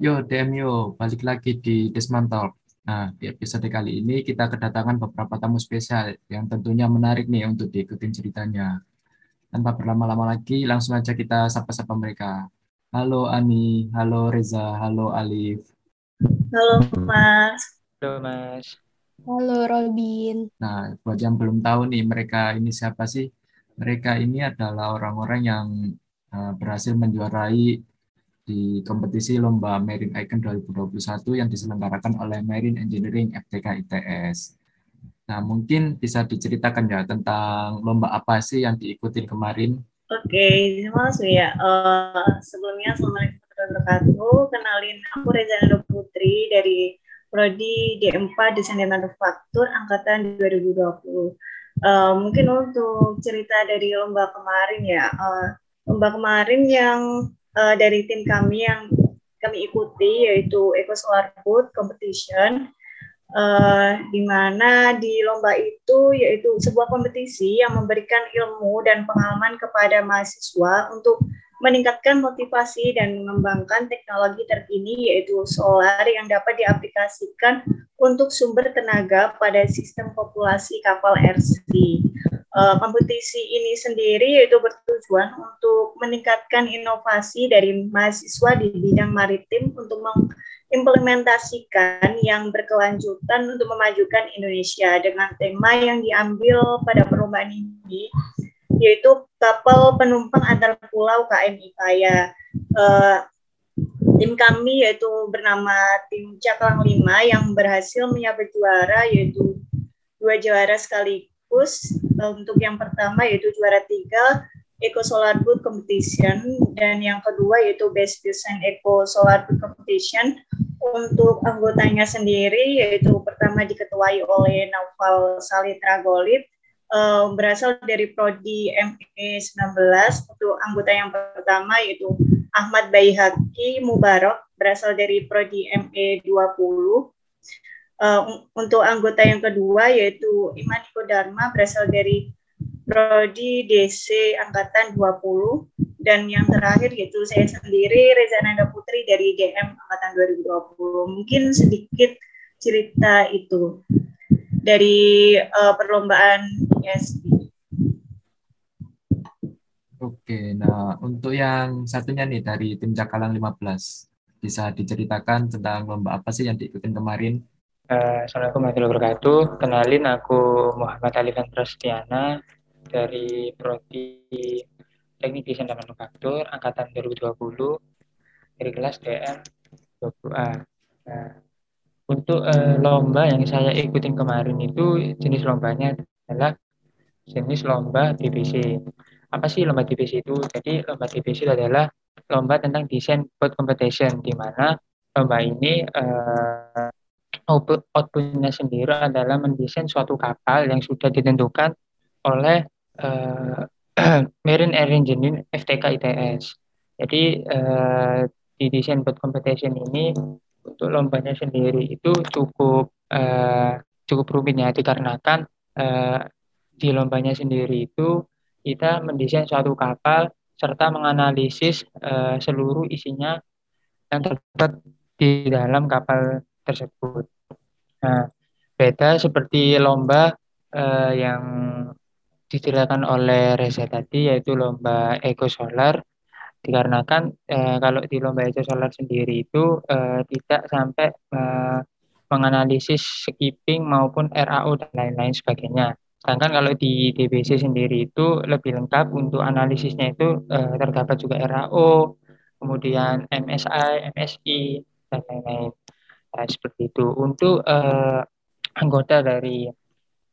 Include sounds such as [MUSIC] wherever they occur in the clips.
Yo, DM yo, balik lagi di Desmantol. Nah, di episode kali ini kita kedatangan beberapa tamu spesial yang tentunya menarik nih untuk diikutin ceritanya. Tanpa berlama-lama lagi, langsung aja kita sapa-sapa mereka. Halo Ani, halo Reza, halo Alif. Halo Mas. Halo Mas. Halo Robin. Nah, buat yang belum tahu nih, mereka ini siapa sih? Mereka ini adalah orang-orang yang uh, berhasil menjuarai di kompetisi Lomba Marine Icon 2021 yang diselenggarakan oleh Marine Engineering FTK ITS. Nah, mungkin bisa diceritakan ya tentang lomba apa sih yang diikutin kemarin? Oke, terima kasih ya. Uh, sebelumnya, Assalamualaikum warahmatullahi wabarakatuh. Kenalin, aku Reza Nando Putri dari Prodi D4 Desain dan Manufaktur Angkatan 2020. Uh, eh, mungkin untuk cerita dari lomba kemarin ya, uh, lomba kemarin yang uh, dari tim kami yang kami ikuti yaitu Eco Solar Food Competition uh, di mana di lomba itu yaitu sebuah kompetisi yang memberikan ilmu dan pengalaman kepada mahasiswa untuk meningkatkan motivasi dan mengembangkan teknologi terkini yaitu solar yang dapat diaplikasikan untuk sumber tenaga pada sistem populasi kapal RC. Uh, kompetisi ini sendiri yaitu bertujuan untuk meningkatkan inovasi dari mahasiswa di bidang maritim untuk mengimplementasikan yang berkelanjutan untuk memajukan Indonesia dengan tema yang diambil pada perlombaan ini yaitu kapal penumpang antar pulau KMI Paya. Uh, tim kami yaitu bernama tim Caklang 5 yang berhasil menyabet juara yaitu dua juara sekali fokus uh, untuk yang pertama yaitu juara tiga Eco Solar Food Competition. Dan yang kedua yaitu Best Design Eco Solar Food Competition. Untuk anggotanya sendiri yaitu pertama diketuai oleh Naufal Salitra Golib uh, berasal dari prodi ME 19 untuk anggota yang pertama yaitu Ahmad Baihaki Mubarak berasal dari prodi ME 20 Uh, untuk anggota yang kedua yaitu Iman Iko Dharma berasal dari Prodi DC Angkatan 20 dan yang terakhir yaitu saya sendiri Reza Nanda Putri dari DM Angkatan 2020. Mungkin sedikit cerita itu dari uh, perlombaan ISB. Oke, nah untuk yang satunya nih dari tim Cakalang 15 bisa diceritakan tentang lomba apa sih yang diikutin kemarin Uh, Assalamualaikum warahmatullahi wabarakatuh. Kenalin aku Muhammad Alifan Prastiana dari Prodi Teknik Desain dan Manufaktur angkatan 2020 dari kelas DM 20A. Nah, untuk uh, lomba yang saya ikutin kemarin itu jenis lombanya adalah jenis lomba DBC. Apa sih lomba DBC itu? Jadi lomba DBC itu adalah lomba tentang desain boat competition di mana lomba ini uh, outputnya sendiri adalah mendesain suatu kapal yang sudah ditentukan oleh uh, [CLEARS THROAT] Marine Air Engineering FTK ITS. Jadi uh, di desain boat competition ini untuk lombanya sendiri itu cukup uh, cukup rumit ya dikarenakan uh, di lombanya sendiri itu kita mendesain suatu kapal serta menganalisis uh, seluruh isinya yang terdapat di dalam kapal tersebut. Nah, beda seperti lomba uh, yang diceritakan oleh Reza tadi yaitu lomba Eco Solar dikarenakan uh, kalau di lomba Eco Solar sendiri itu uh, tidak sampai uh, menganalisis skipping maupun RAO dan lain-lain sebagainya. Sedangkan kalau di DBC sendiri itu lebih lengkap untuk analisisnya itu uh, terdapat juga RAO, kemudian MSI, MSI, dan lain-lain. Nah, seperti itu. Untuk uh, anggota dari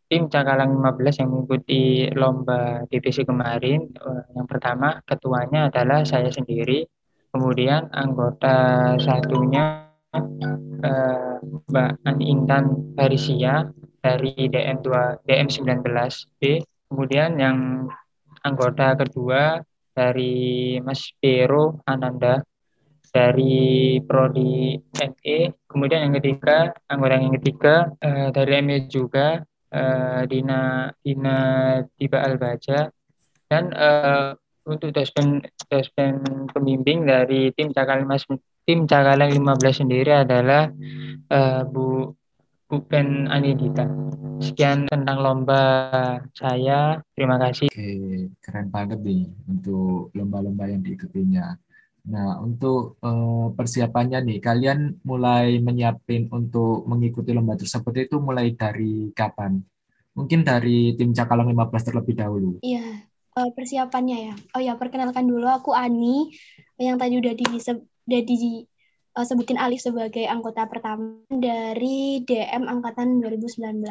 tim Cakalang 15 yang mengikuti lomba DPC kemarin, uh, yang pertama ketuanya adalah saya sendiri. Kemudian anggota satunya uh, Mbak Ani Intan Parisia dari DM2 DM19B. Kemudian yang anggota kedua dari Mas Pero Ananda dari prodi ME. Kemudian yang ketiga, anggota yang ketiga uh, dari ME juga uh, Dina Dina Tiba Albaja dan uh, untuk dospen dospen pembimbing dari tim Cakalang tim Cakalang 15 sendiri adalah uh, Bu Bu Ben Anidita. Sekian tentang lomba saya. Terima kasih. Oke, keren banget nih untuk lomba-lomba yang diikutinya. Nah, untuk uh, persiapannya nih, kalian mulai menyiapin untuk mengikuti lomba tersebut itu mulai dari kapan? Mungkin dari tim Cakalang 15 terlebih dahulu. Iya, uh, persiapannya ya. Oh ya, perkenalkan dulu aku Ani yang tadi udah di udah di uh, sebutin Alif sebagai anggota pertama dari DM angkatan 2019.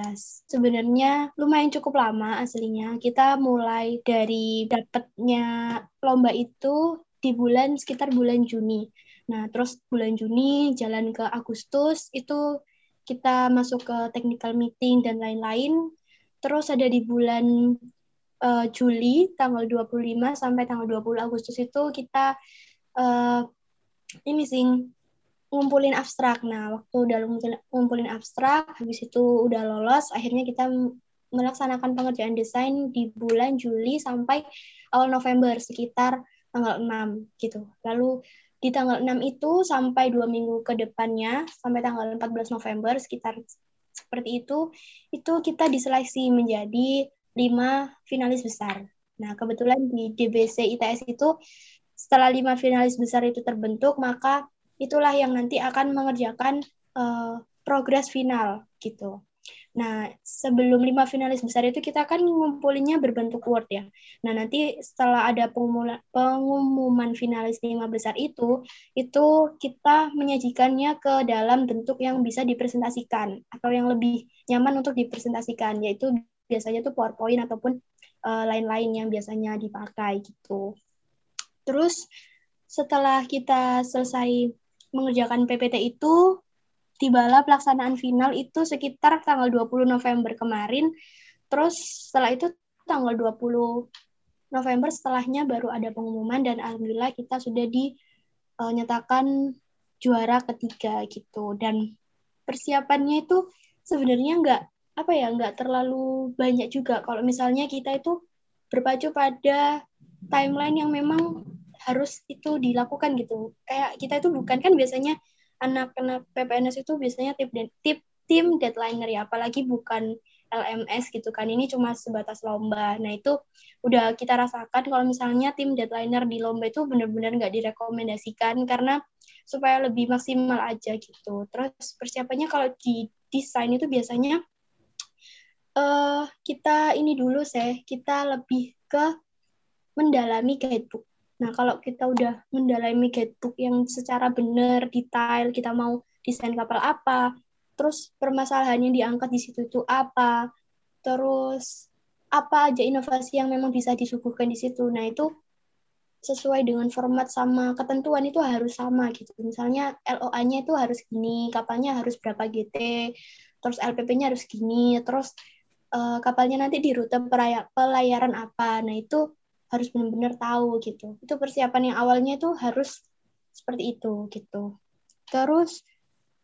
Sebenarnya lumayan cukup lama aslinya. Kita mulai dari dapatnya lomba itu di bulan sekitar bulan Juni. Nah, terus bulan Juni jalan ke Agustus itu kita masuk ke technical meeting dan lain-lain. Terus ada di bulan uh, Juli tanggal 25 sampai tanggal 20 Agustus itu kita uh, ini sih ngumpulin abstrak. Nah, waktu udah ngumpulin abstrak, habis itu udah lolos, akhirnya kita melaksanakan pengerjaan desain di bulan Juli sampai awal November sekitar tanggal 6 gitu. Lalu di tanggal 6 itu sampai dua minggu ke depannya sampai tanggal 14 November sekitar seperti itu itu kita diseleksi menjadi lima finalis besar. Nah kebetulan di DBC ITS itu setelah lima finalis besar itu terbentuk maka itulah yang nanti akan mengerjakan uh, progres final gitu. Nah, sebelum lima finalis besar itu kita kan ngumpulinnya berbentuk Word ya. Nah, nanti setelah ada pengumuman, pengumuman finalis lima besar itu, itu kita menyajikannya ke dalam bentuk yang bisa dipresentasikan atau yang lebih nyaman untuk dipresentasikan, yaitu biasanya tuh PowerPoint ataupun uh, lain-lain yang biasanya dipakai gitu. Terus setelah kita selesai mengerjakan PPT itu tibalah pelaksanaan final itu sekitar tanggal 20 November kemarin. Terus setelah itu tanggal 20 November setelahnya baru ada pengumuman dan alhamdulillah kita sudah dinyatakan eh, juara ketiga gitu. Dan persiapannya itu sebenarnya nggak apa ya nggak terlalu banyak juga. Kalau misalnya kita itu berpacu pada timeline yang memang harus itu dilakukan gitu. Kayak kita itu bukan kan biasanya anak-anak PPNS itu biasanya tip tip tim deadlineer ya, apalagi bukan LMS gitu kan. Ini cuma sebatas lomba. Nah, itu udah kita rasakan kalau misalnya tim deadlineer di lomba itu benar-benar nggak direkomendasikan karena supaya lebih maksimal aja gitu. Terus persiapannya kalau di desain itu biasanya uh, kita ini dulu sih, kita lebih ke mendalami guidebook Nah, kalau kita udah mendalami guidebook yang secara benar, detail, kita mau desain kapal apa, terus permasalahan yang diangkat di situ itu apa, terus apa aja inovasi yang memang bisa disuguhkan di situ. Nah, itu sesuai dengan format sama ketentuan itu harus sama gitu. Misalnya LOA-nya itu harus gini, kapalnya harus berapa GT, terus LPP-nya harus gini, terus uh, kapalnya nanti di rute pelayaran apa. Nah, itu harus benar-benar tahu gitu. Itu persiapan yang awalnya itu harus seperti itu gitu. Terus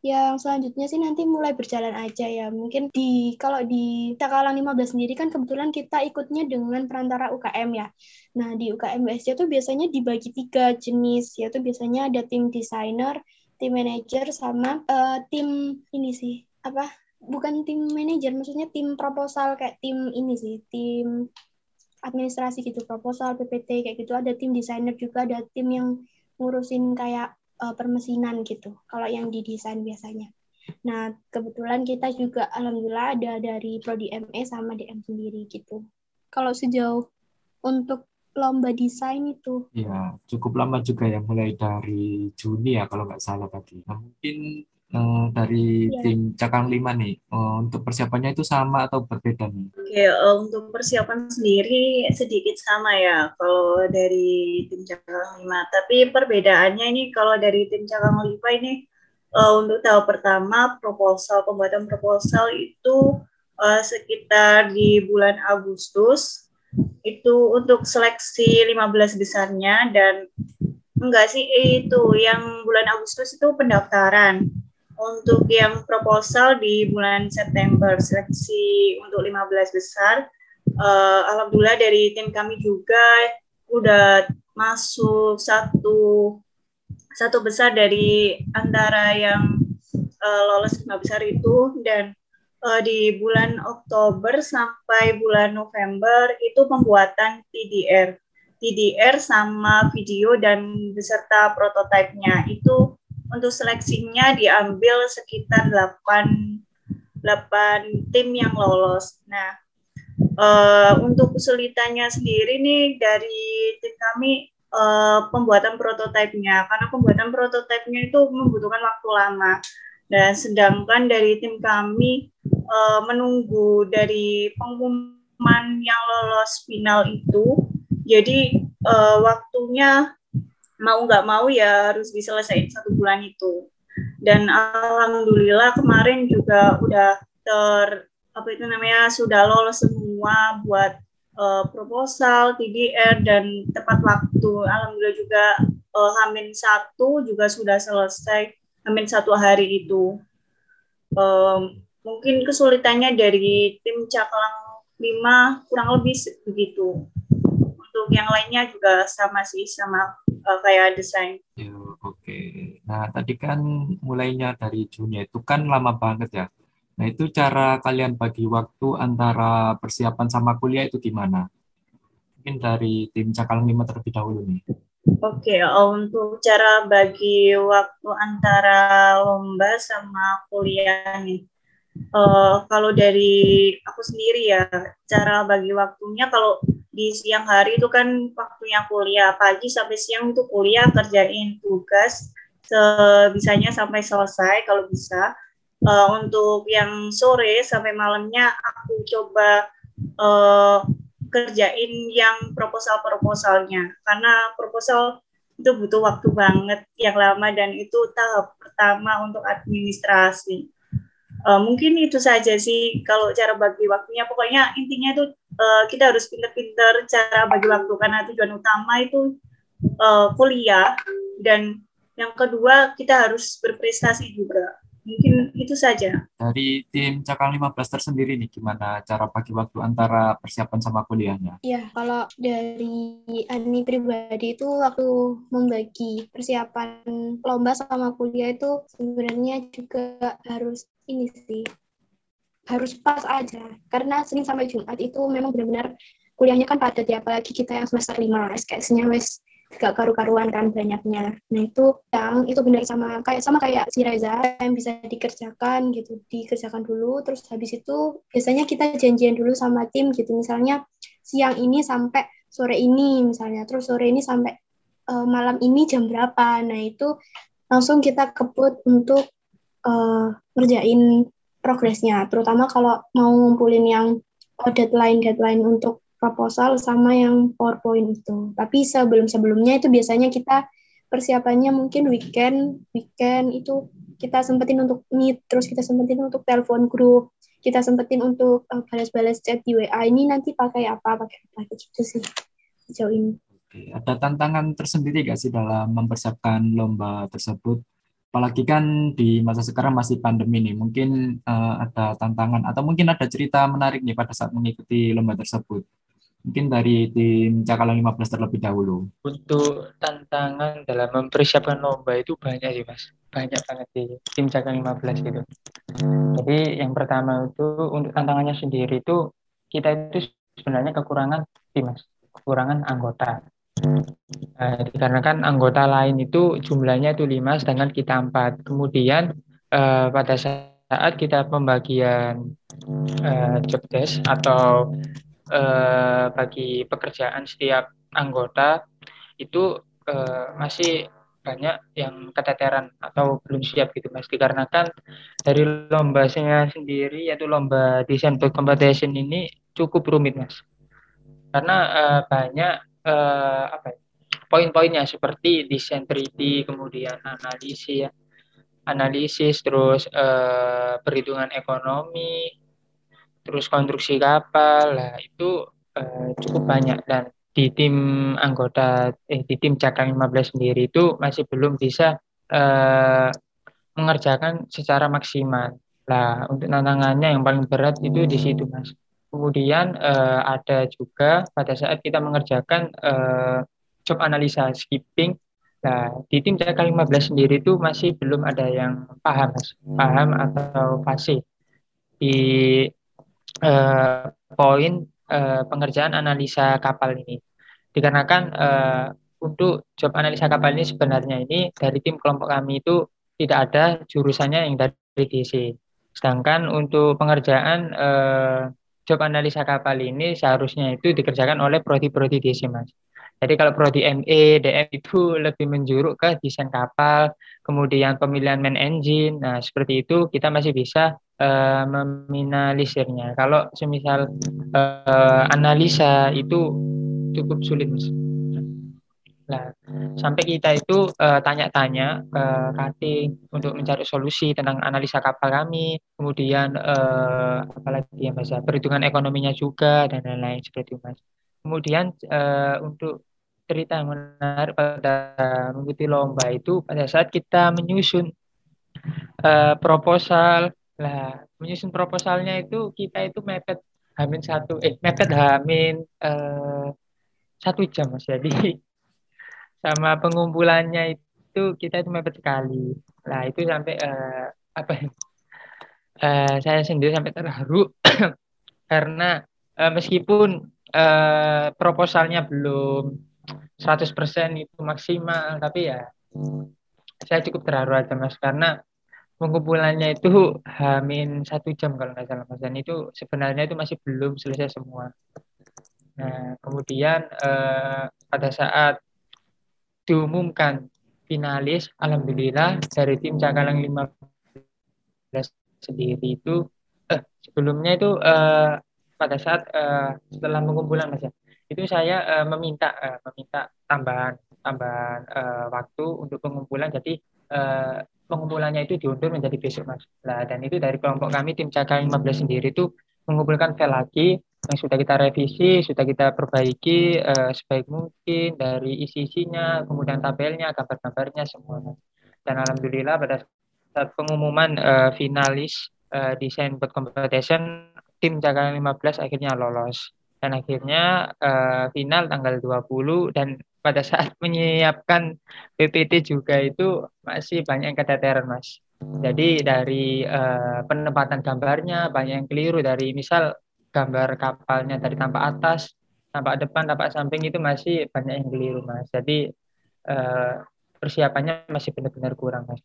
yang selanjutnya sih nanti mulai berjalan aja ya. Mungkin di kalau di Takalang 15 sendiri kan kebetulan kita ikutnya dengan perantara UKM ya. Nah, di UKM BSC itu biasanya dibagi tiga jenis, yaitu biasanya ada tim desainer, tim manager sama uh, tim ini sih, apa? Bukan tim manager, maksudnya tim proposal kayak tim ini sih, tim administrasi gitu proposal PPT kayak gitu. Ada tim desainer juga ada tim yang ngurusin kayak uh, permesinan gitu kalau yang didesain biasanya. Nah kebetulan kita juga alhamdulillah ada dari prodi ME sama DM sendiri gitu. Kalau sejauh untuk lomba desain itu? Ya cukup lama juga ya mulai dari Juni ya kalau nggak salah tadi. Nah, mungkin uh, dari ya. tim Cakang 5 nih, uh, untuk persiapannya itu sama atau berbeda nih? Oke, uh, untuk persiapan sendiri sedikit sama ya kalau dari tim Cakang 5. Tapi perbedaannya ini kalau dari tim Cakang 5 ini uh, untuk tahap pertama proposal pembuatan proposal itu uh, sekitar di bulan Agustus itu untuk seleksi 15 besarnya dan enggak sih itu yang bulan Agustus itu pendaftaran untuk yang proposal di bulan September seleksi untuk 15 besar uh, alhamdulillah dari tim kami juga udah masuk satu satu besar dari antara yang uh, lolos lima besar itu dan uh, di bulan Oktober sampai bulan November itu pembuatan TDR. TDR sama video dan beserta prototipenya itu untuk seleksinya diambil sekitar 8 8 tim yang lolos. Nah, uh, untuk kesulitannya sendiri nih dari tim kami uh, pembuatan prototipenya karena pembuatan prototipenya itu membutuhkan waktu lama. Dan sedangkan dari tim kami uh, menunggu dari pengumuman yang lolos final itu, jadi uh, waktunya mau nggak mau ya harus diselesaikan satu bulan itu. Dan alhamdulillah kemarin juga udah ter apa itu namanya sudah lolos semua buat uh, proposal, TDR dan tepat waktu. Alhamdulillah juga uh, Hamin satu juga sudah selesai Amin satu hari itu. Um, mungkin kesulitannya dari tim Caklang 5 kurang lebih begitu. Untuk yang lainnya juga sama sih, sama uh, kayak desain. Ya, Oke, okay. nah tadi kan mulainya dari Juni itu kan lama banget ya. Nah itu cara kalian bagi waktu antara persiapan sama kuliah itu gimana? Mungkin dari tim Caklang 5 terlebih dahulu nih. Oke, okay, untuk cara bagi waktu antara lomba sama kuliah nih. Uh, kalau dari aku sendiri ya, cara bagi waktunya kalau di siang hari itu kan waktunya kuliah, pagi sampai siang itu kuliah kerjain tugas sebisanya sampai selesai kalau bisa. Uh, untuk yang sore sampai malamnya aku coba uh, kerjain yang proposal-proposalnya karena proposal itu butuh waktu banget yang lama dan itu tahap pertama untuk administrasi. Uh, mungkin itu saja sih kalau cara bagi waktunya. Pokoknya intinya itu uh, kita harus pinter-pinter cara bagi waktu karena tujuan utama itu uh, kuliah dan yang kedua kita harus berprestasi juga. Mungkin itu saja. Dari tim Cakal 15 tersendiri nih, gimana cara bagi waktu antara persiapan sama kuliahnya? Iya, kalau dari Ani pribadi itu waktu membagi persiapan lomba sama kuliah itu sebenarnya juga harus ini sih, harus pas aja. Karena Senin sampai Jumat itu memang benar-benar kuliahnya kan padat ya, apalagi kita yang semester 5 SKS-nya wes gak karu-karuan kan banyaknya. Nah itu yang itu benar sama kayak sama kayak si Reza yang bisa dikerjakan gitu, dikerjakan dulu. Terus habis itu biasanya kita janjian dulu sama tim gitu. Misalnya siang ini sampai sore ini misalnya, terus sore ini sampai uh, malam ini jam berapa. Nah itu langsung kita kebut untuk uh, ngerjain progresnya. Terutama kalau mau ngumpulin yang deadline deadline untuk proposal sama yang PowerPoint itu. Tapi sebelum-sebelumnya itu biasanya kita persiapannya mungkin weekend, weekend itu kita sempetin untuk meet, terus kita sempetin untuk telepon grup, kita sempetin untuk uh, balas-balas chat di WA. Ini nanti pakai apa, pakai apa gitu sih sejauh ini. Ada tantangan tersendiri gak sih dalam mempersiapkan lomba tersebut? Apalagi kan di masa sekarang masih pandemi nih, mungkin uh, ada tantangan atau mungkin ada cerita menarik nih pada saat mengikuti lomba tersebut. Mungkin dari tim Cakalang 15 terlebih dahulu. Untuk tantangan dalam mempersiapkan lomba itu banyak sih mas. Banyak banget di tim Cakalang 15 gitu. Jadi yang pertama itu untuk tantangannya sendiri itu kita itu sebenarnya kekurangan tim mas. Kekurangan anggota. Nah, dikarenakan anggota lain itu jumlahnya itu lima, sedangkan kita empat. Kemudian eh, pada saat kita pembagian eh, job desk atau eh, bagi pekerjaan setiap anggota itu eh, masih banyak yang keteteran atau belum siap gitu mas dikarenakan dari lomba sendiri yaitu lomba desain competition ini cukup rumit mas karena eh, banyak eh, apa ya, poin-poinnya seperti 3D kemudian analisis ya analisis terus eh, perhitungan ekonomi terus konstruksi kapal lah itu uh, cukup banyak dan di tim anggota eh di tim Cakang 15 sendiri itu masih belum bisa uh, mengerjakan secara maksimal. Lah untuk tantangannya yang paling berat itu di situ Mas. Kemudian uh, ada juga pada saat kita mengerjakan uh, job analisa skipping. Nah, di tim CK 15 sendiri itu masih belum ada yang paham, mas. paham atau fase di uh, poin uh, pengerjaan analisa kapal ini. Dikarenakan uh, untuk job analisa kapal ini sebenarnya ini dari tim kelompok kami itu tidak ada jurusannya yang dari DC. Sedangkan untuk pengerjaan uh, job analisa kapal ini seharusnya itu dikerjakan oleh prodi-prodi DC mas. Jadi kalau prodi ME, DM itu lebih menjuruk ke desain kapal, kemudian pemilihan main engine. Nah seperti itu kita masih bisa uh, meminalisirnya. Kalau semisal uh, analisa itu cukup sulit mas. Nah, sampai kita itu uh, tanya-tanya ke cutting untuk mencari solusi tentang analisa kapal kami, kemudian uh, apalagi ya Mas, ya, perhitungan ekonominya juga dan lain-lain seperti itu Mas. Kemudian uh, untuk cerita yang menarik pada mengikuti lomba itu pada saat kita menyusun uh, proposal, lah menyusun proposalnya itu kita itu mepet hamin satu, eh mepet hamin uh, satu jam Mas. Jadi sama pengumpulannya itu kita mepet sekali. Nah itu sampai uh, apa uh, saya sendiri sampai terharu [CLEARS THROAT] karena uh, meskipun uh, proposalnya belum 100% itu maksimal tapi ya saya cukup terharu aja mas karena pengumpulannya itu hamin satu jam kalau nggak salah mas dan itu sebenarnya itu masih belum selesai semua. Nah kemudian uh, pada saat diumumkan finalis alhamdulillah dari tim Cakalang 15 sendiri itu eh, sebelumnya itu eh, pada saat eh, setelah pengumpulan Mas ya itu saya eh, meminta eh, meminta tambahan tambahan eh, waktu untuk pengumpulan jadi eh, pengumpulannya itu diundur menjadi besok Mas. Nah, dan itu dari kelompok kami tim Cakalang 15 sendiri itu mengumpulkan file lagi yang sudah kita revisi, sudah kita perbaiki uh, sebaik mungkin dari isi-isinya, kemudian tabelnya, gambar-gambarnya semua. Dan alhamdulillah pada saat pengumuman uh, finalis uh, desain buat competition, tim Jakarta 15 akhirnya lolos. Dan akhirnya uh, final tanggal 20 dan pada saat menyiapkan PPT juga itu masih banyak yang keteteran, Mas. Jadi dari uh, penempatan gambarnya banyak yang keliru dari misal gambar kapalnya dari tampak atas, tampak depan, tampak samping itu masih banyak yang keliru mas. Jadi eh, persiapannya masih benar-benar kurang mas.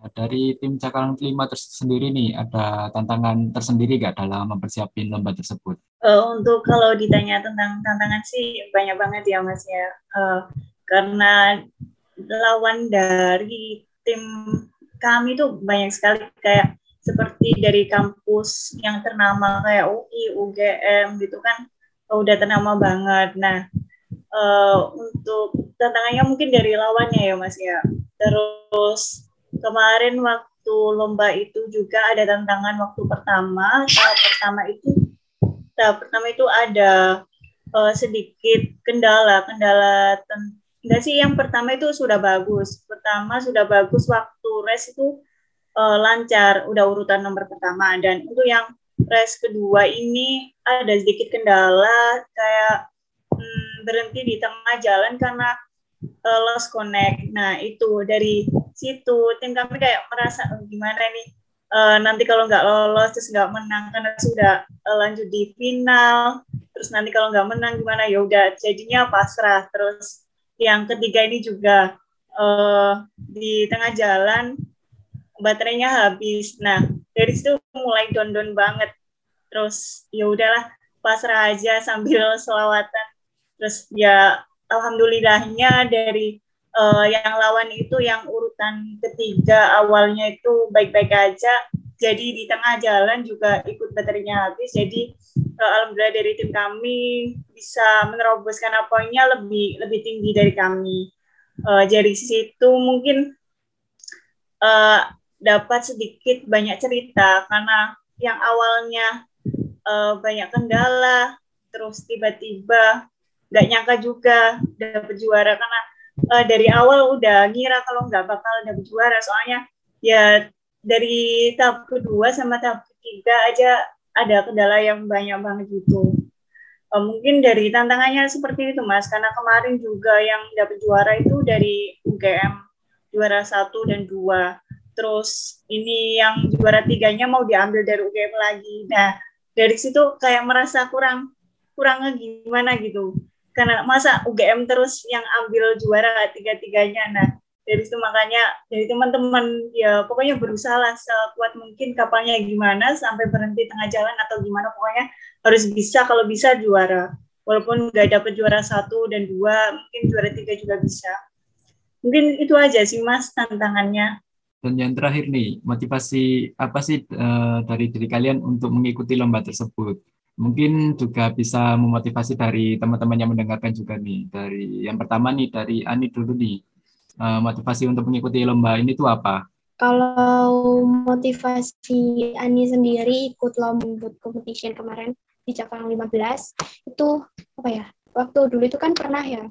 Nah, dari tim Cakalang kelima tersendiri nih ada tantangan tersendiri gak dalam mempersiapkan lomba tersebut? Uh, untuk kalau ditanya tentang tantangan sih banyak banget ya mas ya. Uh, karena lawan dari tim kami tuh banyak sekali kayak seperti dari kampus yang ternama kayak UI, UGM gitu kan udah ternama banget. Nah, uh, untuk tantangannya mungkin dari lawannya ya Mas ya. Terus kemarin waktu lomba itu juga ada tantangan waktu pertama. Tahap pertama itu tahap pertama itu ada uh, sedikit kendala, kendala enggak sih yang pertama itu sudah bagus. Pertama sudah bagus waktu res itu uh, lancar, udah urutan nomor pertama. Dan untuk yang race kedua ini ada sedikit kendala, kayak hmm, berhenti di tengah jalan karena uh, lost connect. Nah itu dari situ tim kami kayak merasa oh, gimana nih uh, nanti kalau nggak lolos terus nggak menang karena sudah uh, lanjut di final. Terus nanti kalau nggak menang gimana ya udah jadinya pasrah. Terus yang ketiga ini juga uh, di tengah jalan baterainya habis. Nah, dari situ mulai down-down banget. Terus ya udahlah pasrah aja sambil [LAUGHS] selawatan. Terus ya alhamdulillahnya dari uh, yang lawan itu yang urutan ketiga awalnya itu baik-baik aja. Jadi di tengah jalan juga ikut baterainya habis. Jadi uh, alhamdulillah dari tim kami bisa meneroboskan poinnya lebih lebih tinggi dari kami. Uh, dari situ mungkin uh, dapat sedikit banyak cerita. Karena yang awalnya uh, banyak kendala terus tiba-tiba nggak nyangka juga dapat juara. Karena uh, dari awal udah ngira kalau nggak bakal dapat juara. Soalnya ya dari tahap kedua sama tahap ketiga aja ada kendala yang banyak banget gitu. Uh, mungkin dari tantangannya seperti itu mas, karena kemarin juga yang dapat juara itu dari UGM juara satu dan dua. Terus ini yang juara tiganya mau diambil dari UGM lagi. Nah dari situ kayak merasa kurang kurang gimana gitu. Karena masa UGM terus yang ambil juara tiga-tiganya. Nah dari itu makanya dari teman-teman ya pokoknya berusaha lah sekuat mungkin kapalnya gimana sampai berhenti tengah jalan atau gimana pokoknya harus bisa kalau bisa juara. Walaupun nggak dapet juara satu dan dua mungkin juara tiga juga bisa. Mungkin itu aja sih mas tantangannya. Dan yang terakhir nih motivasi apa sih uh, dari diri kalian untuk mengikuti lomba tersebut? Mungkin juga bisa memotivasi dari teman-teman yang mendengarkan juga nih. Dari yang pertama nih dari Ani dulu nih. Uh, motivasi untuk mengikuti lomba ini tuh apa? Kalau motivasi Ani sendiri ikut lomba competition kemarin di Cakalang 15 itu apa ya? Waktu dulu itu kan pernah ya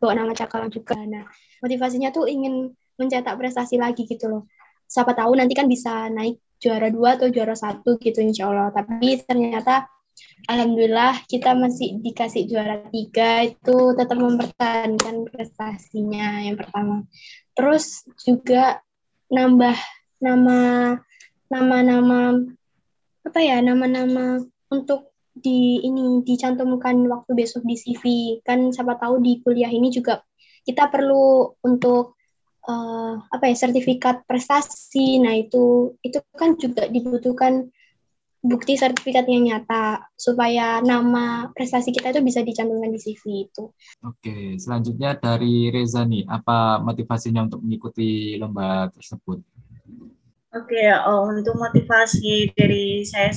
bawa nama Cakalang juga. Nah, motivasinya tuh ingin mencetak prestasi lagi gitu loh. Siapa tahu nanti kan bisa naik juara dua atau juara satu gitu insya Allah. Tapi ternyata Alhamdulillah kita masih dikasih juara tiga itu tetap mempertahankan prestasinya yang pertama. Terus juga nambah nama nama-nama apa ya nama-nama untuk di ini dicantumkan waktu besok di CV kan siapa tahu di kuliah ini juga kita perlu untuk uh, apa ya sertifikat prestasi nah itu itu kan juga dibutuhkan bukti sertifikat yang nyata supaya nama prestasi kita itu bisa dicantumkan di CV itu. Oke, selanjutnya dari Reza nih, apa motivasinya untuk mengikuti lomba tersebut? Oke, oh, untuk motivasi dari saya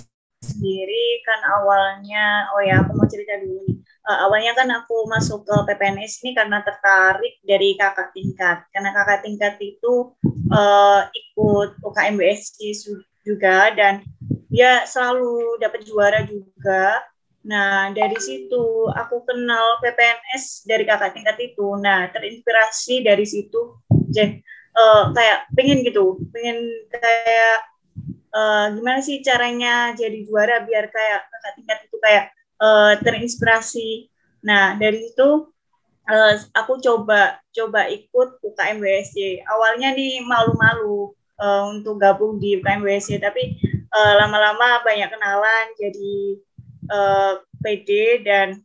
sendiri kan awalnya, oh ya aku mau cerita dulu nih. Uh, awalnya kan aku masuk ke PPNS ini karena tertarik dari kakak tingkat. Karena kakak tingkat itu uh, ikut UKMBSC juga dan dia selalu dapat juara juga. Nah, dari situ aku kenal PPNS dari kakak tingkat itu. Nah, terinspirasi dari situ. Jadi, uh, kayak pengen gitu, pengen kayak uh, gimana sih caranya jadi juara biar kayak kakak tingkat itu kayak uh, terinspirasi. Nah, dari situ uh, aku coba coba ikut UKM WSC. Awalnya nih malu-malu uh, untuk gabung di UKM WSC, tapi uh, lama-lama banyak kenalan jadi uh, PD dan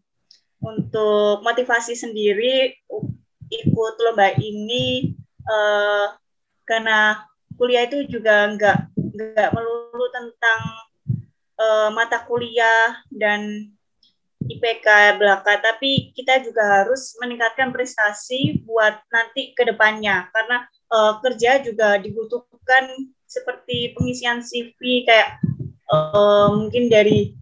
untuk motivasi sendiri ikut lomba ini uh, karena kuliah itu juga nggak nggak melulu tentang uh, mata kuliah dan IPK belaka, tapi kita juga harus meningkatkan prestasi buat nanti ke depannya karena uh, kerja juga dibutuhkan seperti pengisian CV kayak uh, mungkin dari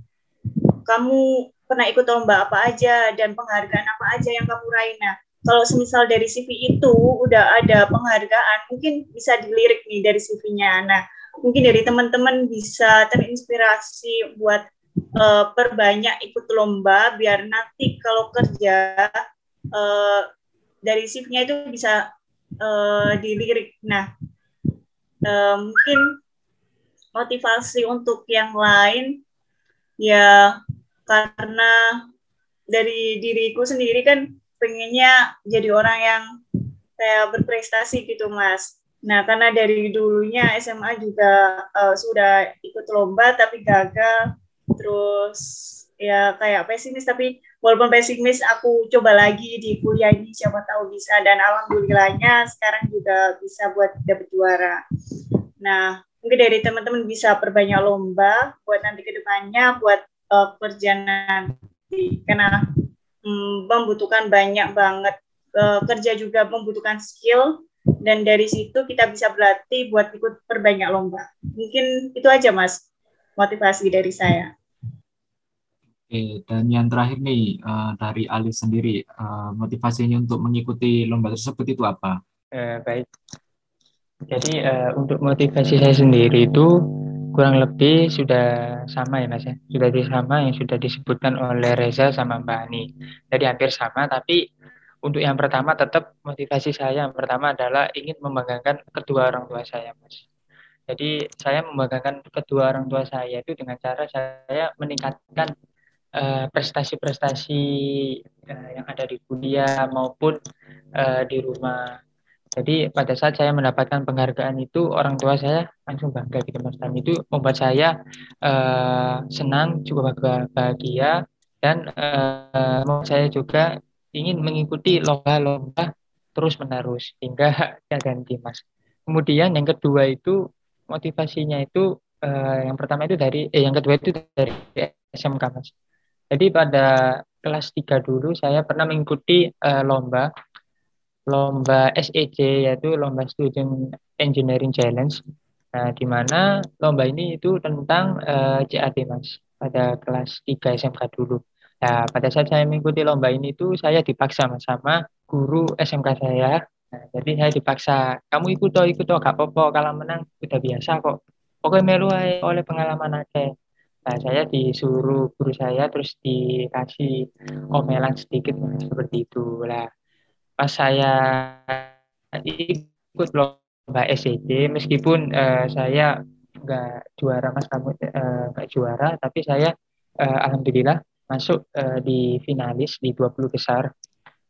kamu pernah ikut lomba apa aja dan penghargaan apa aja yang kamu raih. Nah, kalau semisal dari CV itu udah ada penghargaan, mungkin bisa dilirik nih dari CV-nya. Nah, mungkin dari teman-teman bisa terinspirasi buat uh, perbanyak ikut lomba biar nanti kalau kerja uh, dari CV-nya itu bisa uh, dilirik. Nah, uh, mungkin motivasi untuk yang lain ya karena dari diriku sendiri kan pengennya jadi orang yang kayak berprestasi gitu mas nah karena dari dulunya SMA juga uh, sudah ikut lomba tapi gagal terus ya kayak pesimis tapi walaupun pesimis aku coba lagi di kuliah ini siapa tahu bisa. Dan alhamdulillahnya sekarang juga bisa buat dapet juara. Nah mungkin dari teman-teman bisa perbanyak lomba buat nanti ke depannya buat uh, kerja nanti. Karena um, membutuhkan banyak banget uh, kerja juga membutuhkan skill dan dari situ kita bisa berlatih buat ikut perbanyak lomba. Mungkin itu aja mas motivasi dari saya. Oke, dan yang terakhir nih uh, dari Alif sendiri, uh, motivasinya untuk mengikuti lomba tersebut itu apa? Uh, baik. Jadi uh, untuk motivasi saya sendiri itu kurang lebih sudah sama ya mas ya, sudah sama yang sudah disebutkan oleh Reza sama Mbak Ani. Jadi hampir sama, tapi untuk yang pertama tetap motivasi saya yang pertama adalah ingin membanggakan kedua orang tua saya mas. Jadi saya membanggakan kedua orang tua saya itu dengan cara saya meningkatkan eh, prestasi-prestasi uh, yang ada di kuliah maupun uh, di rumah. Jadi pada saat saya mendapatkan penghargaan itu orang tua saya langsung bangga gitu mas dan itu membuat saya uh, senang juga bahagia dan uh, saya juga ingin mengikuti lomba-lomba terus menerus hingga ya ganti mas. Kemudian yang kedua itu motivasinya itu uh, yang pertama itu dari eh yang kedua itu dari SMK mas. Jadi pada kelas 3 dulu saya pernah mengikuti uh, lomba lomba SEC yaitu lomba Student Engineering Challenge. Nah, di mana lomba ini itu tentang eh, CAT Mas pada kelas 3 SMK dulu. Nah, pada saat saya mengikuti lomba ini itu saya dipaksa sama guru SMK saya. Nah, jadi saya dipaksa, kamu ikut toh, ikut toh, gak apa-apa, kalau menang udah biasa kok. Pokoknya melu oleh pengalaman aja. Nah, saya disuruh guru saya terus dikasih omelan sedikit seperti itu lah pas saya ikut lomba SED meskipun uh, saya nggak juara mas kamu uh, nggak juara tapi saya uh, alhamdulillah masuk uh, di finalis di 20 besar.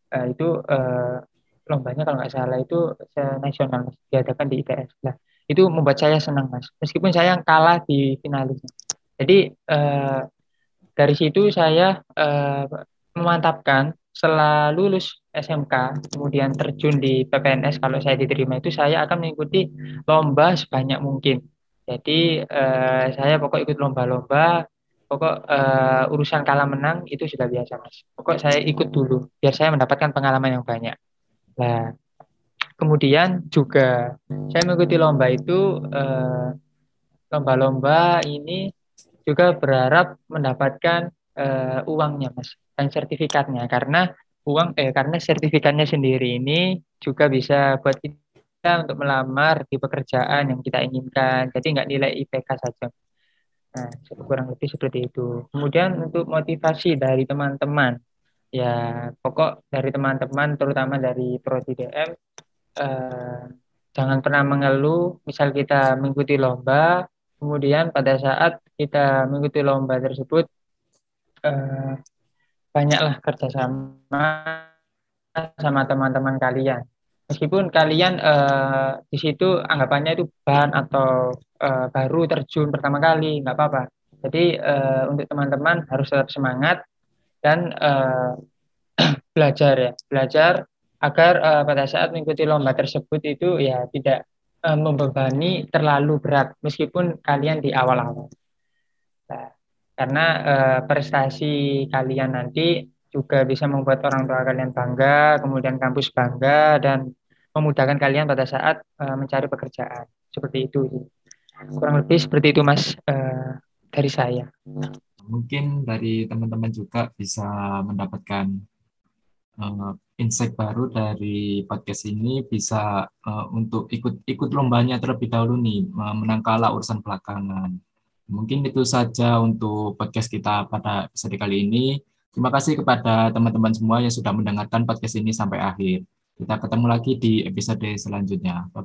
Uh, itu uh, lombanya kalau nggak salah itu nasional diadakan di ITS lah itu membuat saya senang mas. Meskipun saya kalah di finalis jadi uh, dari situ saya uh, memantapkan setelah lulus SMK, kemudian terjun di PPNS, kalau saya diterima itu saya akan mengikuti lomba sebanyak mungkin. Jadi eh, saya pokok ikut lomba-lomba, pokok eh, urusan kalah menang itu sudah biasa mas. Pokok saya ikut dulu, biar saya mendapatkan pengalaman yang banyak. Nah, kemudian juga saya mengikuti lomba itu, eh, lomba-lomba ini juga berharap mendapatkan eh, uangnya mas dan sertifikatnya karena uang eh karena sertifikatnya sendiri ini juga bisa buat kita untuk melamar di pekerjaan yang kita inginkan. Jadi nggak nilai IPK saja. Nah, kurang lebih seperti itu. Kemudian untuk motivasi dari teman-teman, ya pokok dari teman-teman, terutama dari Prodi DM, eh, jangan pernah mengeluh. Misal kita mengikuti lomba, kemudian pada saat kita mengikuti lomba tersebut, eh, banyaklah kerjasama sama teman-teman kalian. Meskipun kalian uh, di situ anggapannya itu bahan atau uh, baru terjun pertama kali, nggak apa-apa. Jadi uh, untuk teman-teman harus tetap semangat dan uh, [CLEARS THROAT] belajar ya, belajar agar uh, pada saat mengikuti lomba tersebut itu ya tidak uh, membebani terlalu berat meskipun kalian di awal-awal. Nah, karena uh, prestasi kalian nanti juga bisa membuat orang tua kalian bangga, kemudian kampus bangga dan memudahkan kalian pada saat uh, mencari pekerjaan. Seperti itu Kurang lebih seperti itu Mas uh, dari saya. Mungkin dari teman-teman juga bisa mendapatkan uh, insight baru dari podcast ini bisa uh, untuk ikut ikut lombanya terlebih dahulu nih menang kalah urusan belakangan Mungkin itu saja untuk podcast kita pada episode kali ini. Terima kasih kepada teman-teman semua yang sudah mendengarkan podcast ini sampai akhir. Kita ketemu lagi di episode selanjutnya. Bye